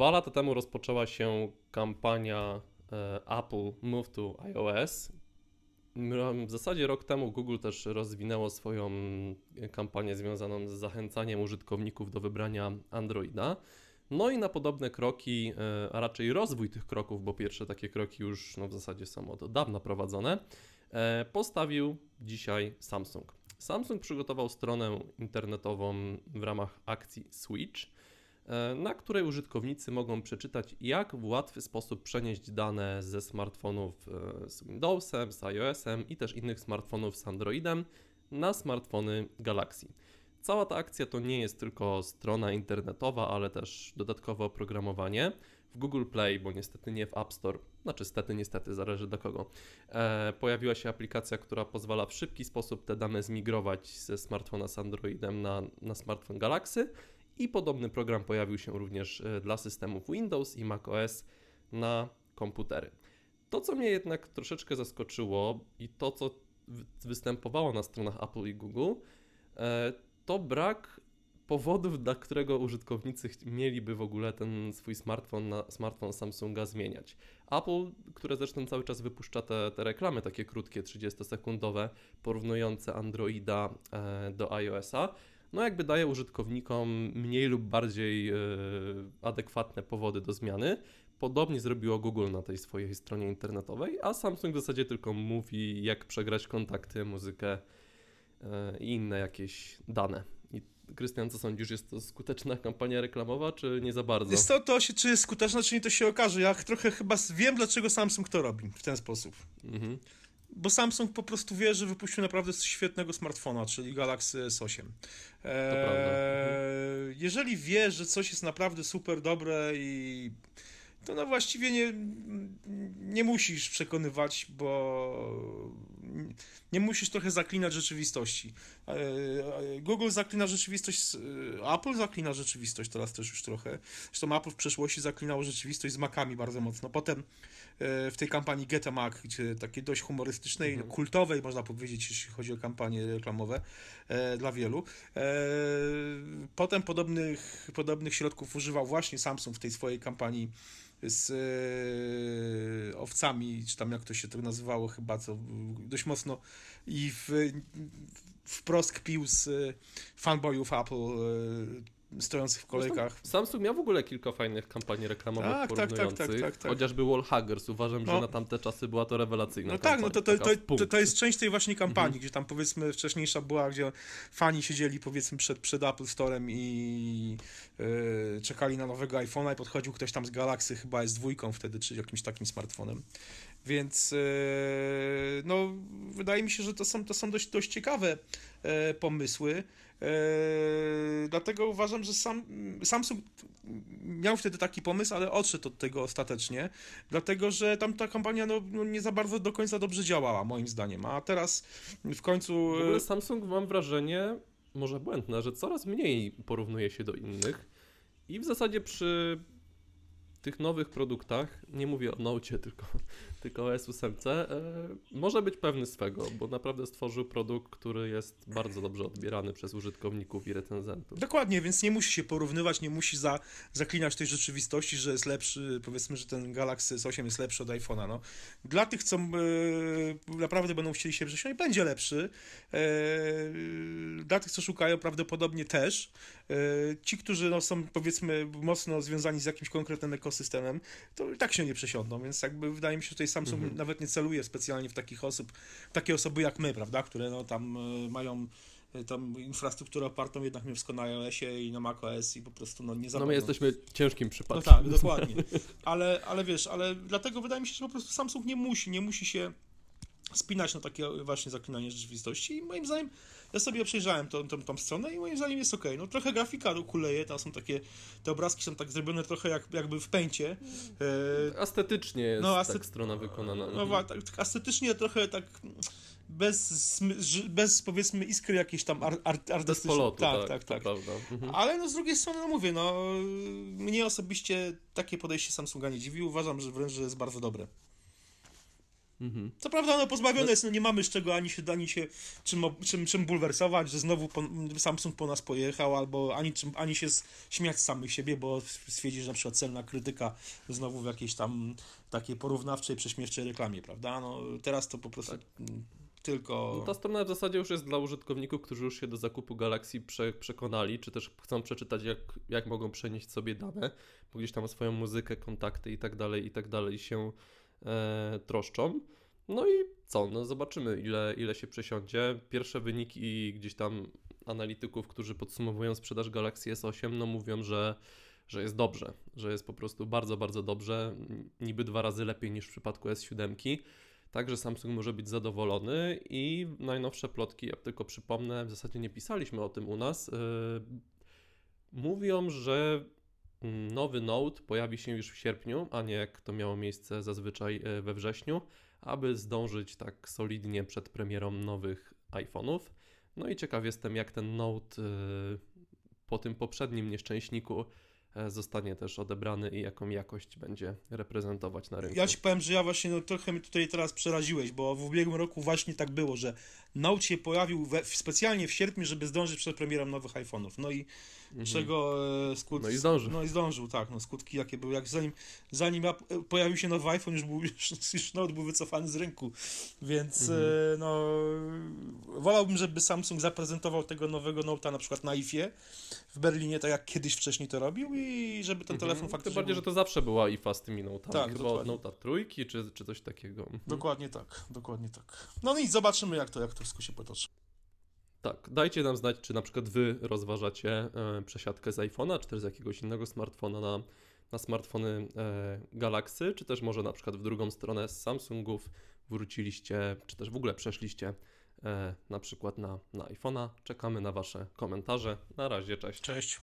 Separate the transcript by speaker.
Speaker 1: Dwa lata temu rozpoczęła się kampania e, Apple Move to iOS. W zasadzie rok temu Google też rozwinęło swoją kampanię związaną z zachęcaniem użytkowników do wybrania Androida. No i na podobne kroki, e, a raczej rozwój tych kroków, bo pierwsze takie kroki już no, w zasadzie są od dawna prowadzone, e, postawił dzisiaj Samsung. Samsung przygotował stronę internetową w ramach akcji Switch, e, na której użytkownicy mogą przeczytać, jak w łatwy sposób przenieść dane ze smartfonów z Windowsem, z iOS-em i też innych smartfonów z Androidem na smartfony Galaxy. Cała ta akcja to nie jest tylko strona internetowa, ale też dodatkowe oprogramowanie. W Google Play, bo niestety nie w App Store, znaczy stety, niestety, zależy do kogo, e, pojawiła się aplikacja, która pozwala w szybki sposób te dane zmigrować ze smartfona z Androidem na, na smartfon Galaxy i podobny program pojawił się również e, dla systemów Windows i macOS na komputery. To, co mnie jednak troszeczkę zaskoczyło i to, co występowało na stronach Apple i Google, e, to brak powodów, dla którego użytkownicy mieliby w ogóle ten swój smartfon na smartfon Samsunga zmieniać. Apple, które zresztą cały czas wypuszcza te, te reklamy takie krótkie, 30-sekundowe, porównujące Androida e, do iOS-a, no jakby daje użytkownikom mniej lub bardziej e, adekwatne powody do zmiany. Podobnie zrobiło Google na tej swojej stronie internetowej, a Samsung w zasadzie tylko mówi, jak przegrać kontakty, muzykę E, i inne jakieś dane. I Krystian, co sądzisz, jest to skuteczna kampania reklamowa, czy nie za bardzo?
Speaker 2: Jest to, to się, czy jest skuteczna, czy nie, to się okaże. Ja trochę chyba wiem, dlaczego Samsung to robi w ten sposób. Mhm. Bo Samsung po prostu wie, że wypuścił naprawdę świetnego smartfona, czyli Galaxy S8. Eee, jeżeli wie, że coś jest naprawdę super dobre i to no właściwie nie, nie musisz przekonywać, bo nie musisz trochę zaklinać rzeczywistości. E, e, Google zaklina rzeczywistość, e, Apple zaklina rzeczywistość teraz też już trochę. Zresztą Apple w przeszłości zaklinało rzeczywistość z Macami bardzo mocno. Potem w tej kampanii Get a Mac, takiej dość humorystycznej, mhm. kultowej, można powiedzieć, jeśli chodzi o kampanie reklamowe dla wielu. Potem podobnych, podobnych środków używał właśnie Samsung w tej swojej kampanii z e, owcami, czy tam jak to się to nazywało chyba, co dość mocno i w, wprost kpił z e, fanboyów Apple e, stojących w kolejkach.
Speaker 1: Samsung miał w ogóle kilka fajnych kampanii reklamowych tak, porównujących. Tak, tak, tak, tak, Chociażby Wallhaggers. Uważam, no. że na tamte czasy była to rewelacyjna
Speaker 2: No tak, no to, to, to, to, to jest część tej właśnie kampanii, mhm. gdzie tam powiedzmy wcześniejsza była, gdzie fani siedzieli powiedzmy przed, przed Apple Storem i yy, czekali na nowego iPhone'a i podchodził ktoś tam z Galaxy chyba jest dwójką wtedy, czy jakimś takim smartfonem. Więc yy, no, wydaje mi się, że to są, to są dość, dość ciekawe yy, pomysły. Eee, dlatego uważam, że sam, Samsung miał wtedy taki pomysł, ale odszedł od tego ostatecznie, dlatego że tam ta kampania no, no, nie za bardzo do końca dobrze działała, moim zdaniem. A teraz w końcu.
Speaker 1: W ogóle Samsung mam wrażenie, może błędne, że coraz mniej porównuje się do innych. I w zasadzie przy tych nowych produktach, nie mówię o Note, tylko, tylko o S8, e, może być pewny swego, bo naprawdę stworzył produkt, który jest bardzo dobrze odbierany przez użytkowników i recenzentów.
Speaker 2: Dokładnie, więc nie musi się porównywać, nie musi za, zaklinać tej rzeczywistości, że jest lepszy, powiedzmy, że ten Galaxy S8 jest lepszy od iPhone'a. No. Dla tych, co e, naprawdę będą chcieli się przesunąć, będzie lepszy. E, dla tych, co szukają, prawdopodobnie też. E, ci, którzy no, są, powiedzmy, mocno związani z jakimś konkretnym ekosystemem, ekosystemem, to i tak się nie przesiądą, więc jakby wydaje mi się, że tutaj Samsung mhm. nawet nie celuje specjalnie w takich osób, takie osoby jak my, prawda, które no tam y, mają e, tam infrastrukturę opartą jednak mimo na iOSie i na macOS i po prostu no nie
Speaker 1: za No my jesteśmy ciężkim przypadkiem.
Speaker 2: No tak, dokładnie. Ale, ale wiesz, ale dlatego wydaje mi się, że po prostu Samsung nie musi, nie musi się spinać na takie właśnie zaklinanie rzeczywistości i moim zdaniem ja sobie przejrzałem tą, tą, tą stronę i moim zdaniem jest ok. No trochę grafika kuleje, tam są takie, te obrazki są tak zrobione trochę jak, jakby w pęcie.
Speaker 1: E, estetycznie jest no, astet... tak strona wykonana.
Speaker 2: No, no tak, tak, estetycznie trochę tak bez, bez powiedzmy iskry jakiejś tam ar, ar, artystycznej.
Speaker 1: Polotu, tak, tak, tak. tak.
Speaker 2: Mhm. Ale no z drugiej strony, no mówię, no mnie osobiście takie podejście Samsunga nie dziwi. Uważam, że wręcz że jest bardzo dobre.
Speaker 1: Mhm.
Speaker 2: Co prawda ono pozbawione
Speaker 1: No-
Speaker 2: jest, no nie mamy z czego ani się, ani się czym, czym, czym bulwersować, że znowu po, Samsung po nas pojechał, albo ani, czym, ani się z, śmiać z samych siebie, bo stwierdzi, że na przykład celna krytyka znowu w jakiejś tam takiej porównawczej, prześmiewczej reklamie, prawda? No teraz to po prostu mm, tylko...
Speaker 1: No ta strona w zasadzie już jest dla użytkowników, którzy już się do zakupu Galaxy prze, przekonali, czy też chcą przeczytać, jak, jak mogą przenieść sobie dane, bo gdzieś tam swoją muzykę, kontakty i tak dalej, i tak dalej się troszczą. No i co? No zobaczymy, ile, ile się przesiądzie. Pierwsze wyniki gdzieś tam analityków, którzy podsumowują sprzedaż Galaxy S8, no mówią, że, że jest dobrze, że jest po prostu bardzo, bardzo dobrze, niby dwa razy lepiej niż w przypadku S7. Także Samsung może być zadowolony i najnowsze plotki, ja tylko przypomnę, w zasadzie nie pisaliśmy o tym u nas, yy, mówią, że nowy Note pojawi się już w sierpniu, a nie jak to miało miejsce zazwyczaj yy, we wrześniu, aby zdążyć tak solidnie przed premierą nowych iPhone'ów. No i ciekaw jestem, jak ten Note yy, po tym poprzednim nieszczęśniku e, zostanie też odebrany i jaką jakość będzie reprezentować na rynku.
Speaker 2: Ja ci powiem, że ja właśnie no, trochę mnie tutaj teraz przeraziłeś, bo w ubiegłym roku właśnie tak było, że Note się pojawił we, specjalnie w sierpniu, żeby zdążyć przed premierą nowych iPhone'ów. No i
Speaker 1: Mhm.
Speaker 2: czego e, skutki...
Speaker 1: No i zdążył.
Speaker 2: No i zdążył, tak. No, skutki jakie były, jak zanim, zanim e, pojawił się nowy iPhone, już, był, już, już Note był wycofany z rynku, więc
Speaker 1: Mhm.
Speaker 2: e, no wolałbym, żeby Samsung zaprezentował tego nowego Note'a na przykład na IFie w Berlinie, tak jak kiedyś wcześniej to robił i żeby ten telefon
Speaker 1: Mhm.
Speaker 2: faktycznie
Speaker 1: Tym bardziej,
Speaker 2: był...
Speaker 1: że to zawsze była IFA z tymi notami.
Speaker 2: Tak,
Speaker 1: Chyba
Speaker 2: dokładnie.
Speaker 1: od Note'a trójki, czy, czy coś takiego. Mhm.
Speaker 2: Dokładnie tak, dokładnie tak. No i zobaczymy, jak to, jak to wszystko się potoczy.
Speaker 1: Tak, dajcie nam znać, czy na przykład wy rozważacie e, przesiadkę z iPhone'a, czy też z jakiegoś innego smartfona na, na smartfony e, Galaxy, czy też może na przykład w drugą stronę z Samsungów wróciliście, czy też w ogóle przeszliście e, na przykład na, na iPhone'a. Czekamy na wasze komentarze. Na razie, cześć.
Speaker 2: Cześć.